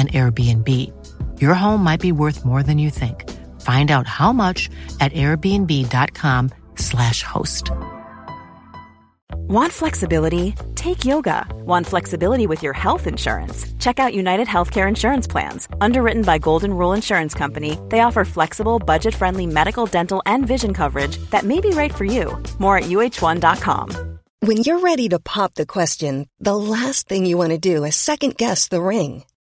an Airbnb. Your home might be worth more than you think. Find out how much at airbnb.com/slash host. Want flexibility? Take yoga. Want flexibility with your health insurance? Check out United Healthcare Insurance Plans. Underwritten by Golden Rule Insurance Company, they offer flexible, budget friendly medical, dental, and vision coverage that may be right for you. More at uh1.com. When you're ready to pop the question, the last thing you want to do is second guess the ring.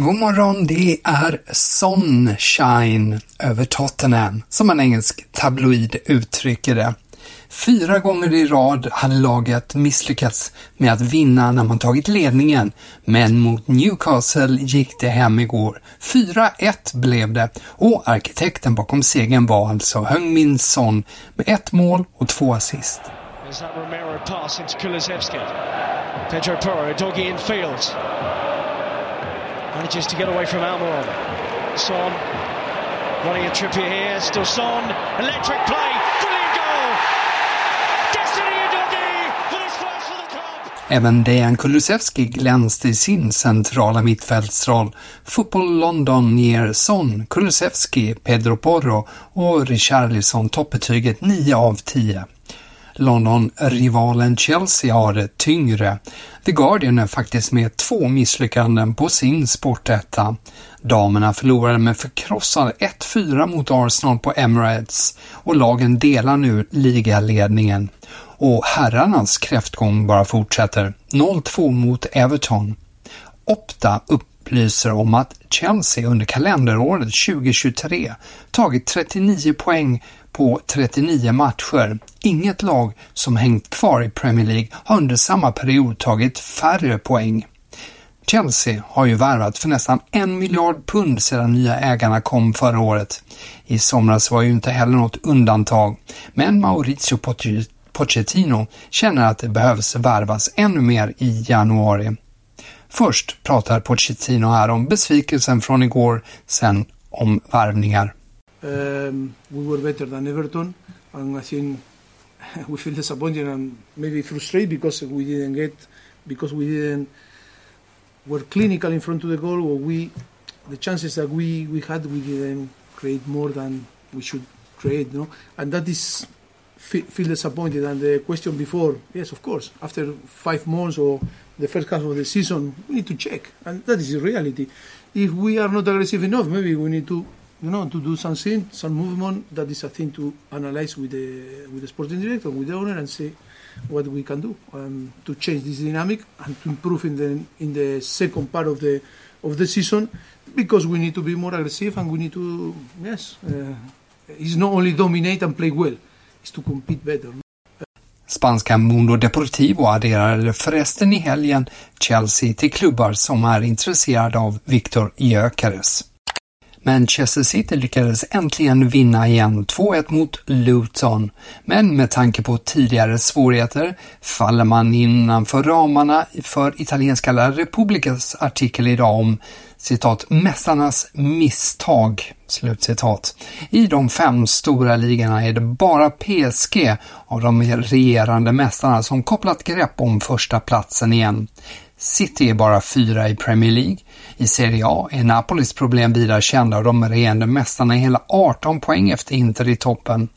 God morgon, det är Sunshine över Tottenham, som en engelsk tabloid uttrycker det. Fyra gånger i rad hade laget misslyckats med att vinna när man tagit ledningen, men mot Newcastle gick det hem igår. 4-1 blev det och arkitekten bakom segern var alltså Heung-Min Son med ett mål och två assist. There's that Romero pass into Kulusevski. Pedro Porro, doggy in. Manages to get away from Almiron. Son running a trip here. Still Son. Electric play. Brilliant goal. Destiny Udogi with his first for the club. Även Dejan Kulusevski glänste i sin centrala mittfältsroll. Fotboll London ger Son, Kulusevski, Pedro Porro och Richarlison toppbetyget 9 av 10. London-rivalen Chelsea har det tyngre. The Guardian är faktiskt med två misslyckanden på sin sportetta. Damerna förlorade med förkrossande 1-4 mot Arsenal på Emirates och lagen delar nu ligaledningen. Och herrarnas kräftgång bara fortsätter. 0-2 mot Everton. Opta upplyser om att Chelsea under kalenderåret 2023 tagit 39 poäng på 39 matcher. Inget lag som hängt kvar i Premier League har under samma period tagit färre poäng. Chelsea har ju värvat för nästan en miljard pund sedan nya ägarna kom förra året. I somras var ju inte heller något undantag, men Maurizio Pochettino känner att det behövs värvas ännu mer i januari. Först pratar Pochettino här om besvikelsen från igår, sen om värvningar. Um, we were better than Everton, and I think we feel disappointed and maybe frustrated because we didn't get because we didn't were clinical in front of the goal. Or we the chances that we we had we didn't create more than we should create, no, and that is feel disappointed. And the question before, yes, of course, after five months or the first half of the season, we need to check, and that is the reality. If we are not aggressive enough, maybe we need to you know, to do something, some movement. That is a thing to analyze with the with the sporting director, with the owner, and see what we can do um, to change this dynamic and to improve in the in the second part of the of the season, because we need to be more aggressive and we need to yes, uh, it's not only dominate and play well, is to compete better. Spanska Mundo Deportivo adderade förresten i helgen Chelsea till klubbar som är intresserade av Victor Gyökeres. Manchester City lyckades äntligen vinna igen 2-1 mot Luton, men med tanke på tidigare svårigheter faller man innanför ramarna för italienska La Repubblikas artikel idag om citat ”mästarnas misstag”. Slutcitat. I de fem stora ligorna är det bara PSG av de regerande mästarna som kopplat grepp om första platsen igen. City är bara fyra i Premier League. I Serie A är Napolis problem vidare kända och de regerande mästarna är hela 18 poäng efter Inter i toppen.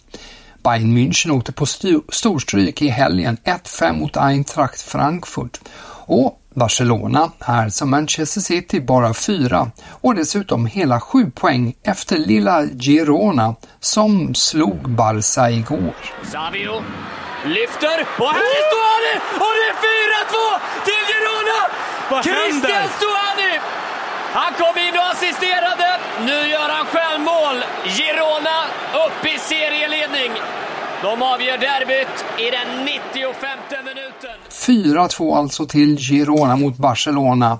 Bayern München åkte på storstryk i helgen 1-5 mot Eintracht Frankfurt. Och Barcelona är som Manchester City bara fyra och dessutom hela sju poäng efter lilla Girona som slog Barca igår. Savio lyfter och här är Stuani och det är 4-2 till Girona! Vad Christian händer? Stuani! Han kom in och assisterade. Nu gör han själv mål. Girona upp i serieledning. De avgör derbyt i den 95 minuten. 4-2 alltså till Girona mot Barcelona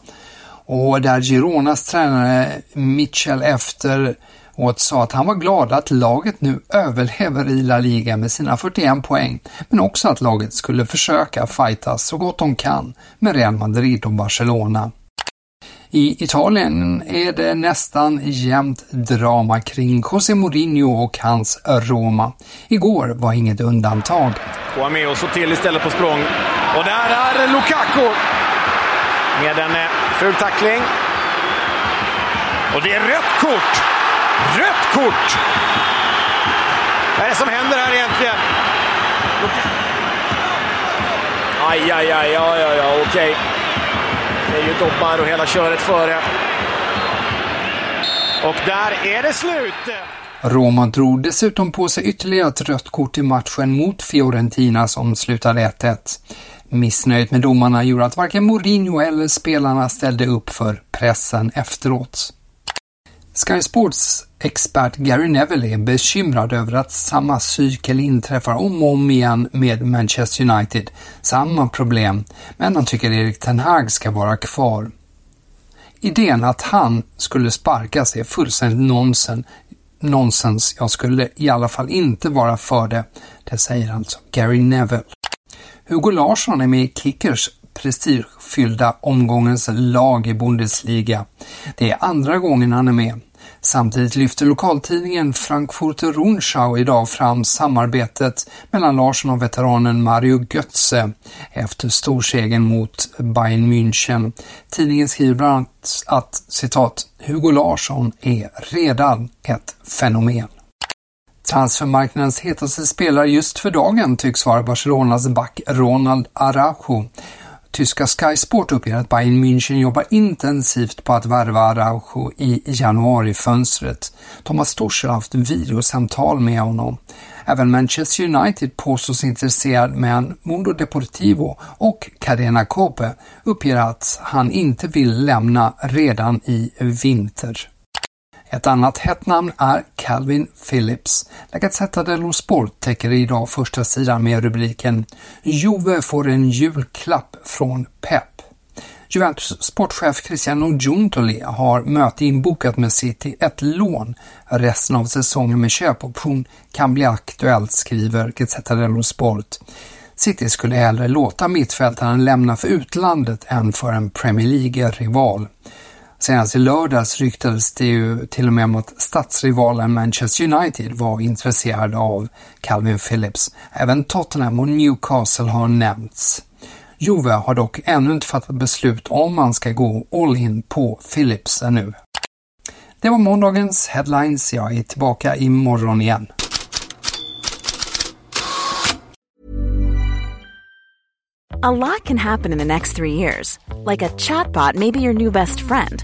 och där Gironas tränare Mitchell efter och sa att han var glad att laget nu överlever i La Liga med sina 41 poäng, men också att laget skulle försöka fightas så gott de kan med Real Madrid och Barcelona. I Italien är det nästan jämnt drama kring José Mourinho och hans Roma. Igår var inget undantag. Kouame och så till istället på språng. Och där är Lukaku med en eh, ful tackling. Och det är rött kort! Rött kort! Vad är det som händer här egentligen? Aj, aj, aj, ja, ja, ja, okej. Det är ju Dobbar och hela köret före. Och där är det slut! Roma drog dessutom på sig ytterligare ett rött kort i matchen mot Fiorentina som slutade 1-1. Missnöjet med domarna gjorde att varken Mourinho eller spelarna ställde upp för pressen efteråt. Sky Sports expert Gary Neville är bekymrad över att samma cykel inträffar om och om igen med Manchester United. Samma problem, men han tycker Erik Ten Hag ska vara kvar. Idén att han skulle sparkas är fullständigt nonsens. Nonsens. Jag skulle i alla fall inte vara för det. Det säger alltså Gary Neville. Hugo Larsson är med i Kickers prestigefyllda omgångens lag i Bundesliga. Det är andra gången han är med. Samtidigt lyfter lokaltidningen Frankfurter Rundschau idag fram samarbetet mellan Larsson och veteranen Mario Götze efter storsegern mot Bayern München. Tidningen skriver bland annat att citat Hugo Larsson är redan ett fenomen. Transfermarknadens hetaste spelare just för dagen tycks vara Barcelonas back Ronald Araujo. Tyska Sky Sport uppger att Bayern München jobbar intensivt på att värva Araujo i januarifönstret. Thomas Tuchel har haft videosamtal med honom. Även Manchester United påstås intresserad men Mundo Deportivo och Cadena Cope uppger att han inte vill lämna redan i vinter. Ett annat hett namn är Calvin Phillips. La Gazzetta dello Sport täcker idag första sidan med rubriken Juve får en julklapp från Pep. Juventus sportchef Cristiano Giuntoli har möte inbokat med City. Ett lån resten av säsongen med köpoption kan bli aktuellt, skriver Gazzetta dello Sport. City skulle hellre låta mittfältaren lämna för utlandet än för en Premier League-rival. Senast i lördags ryktades det ju till och med om att stadsrivalen Manchester United var intresserade av Calvin Phillips. Även Tottenham och Newcastle har nämnts. Juve har dock ännu inte fattat beslut om man ska gå all in på Philips ännu. Det var måndagens headlines. Jag är tillbaka imorgon igen. A lot can happen in the next three years. Like a chatbot maybe your new best friend.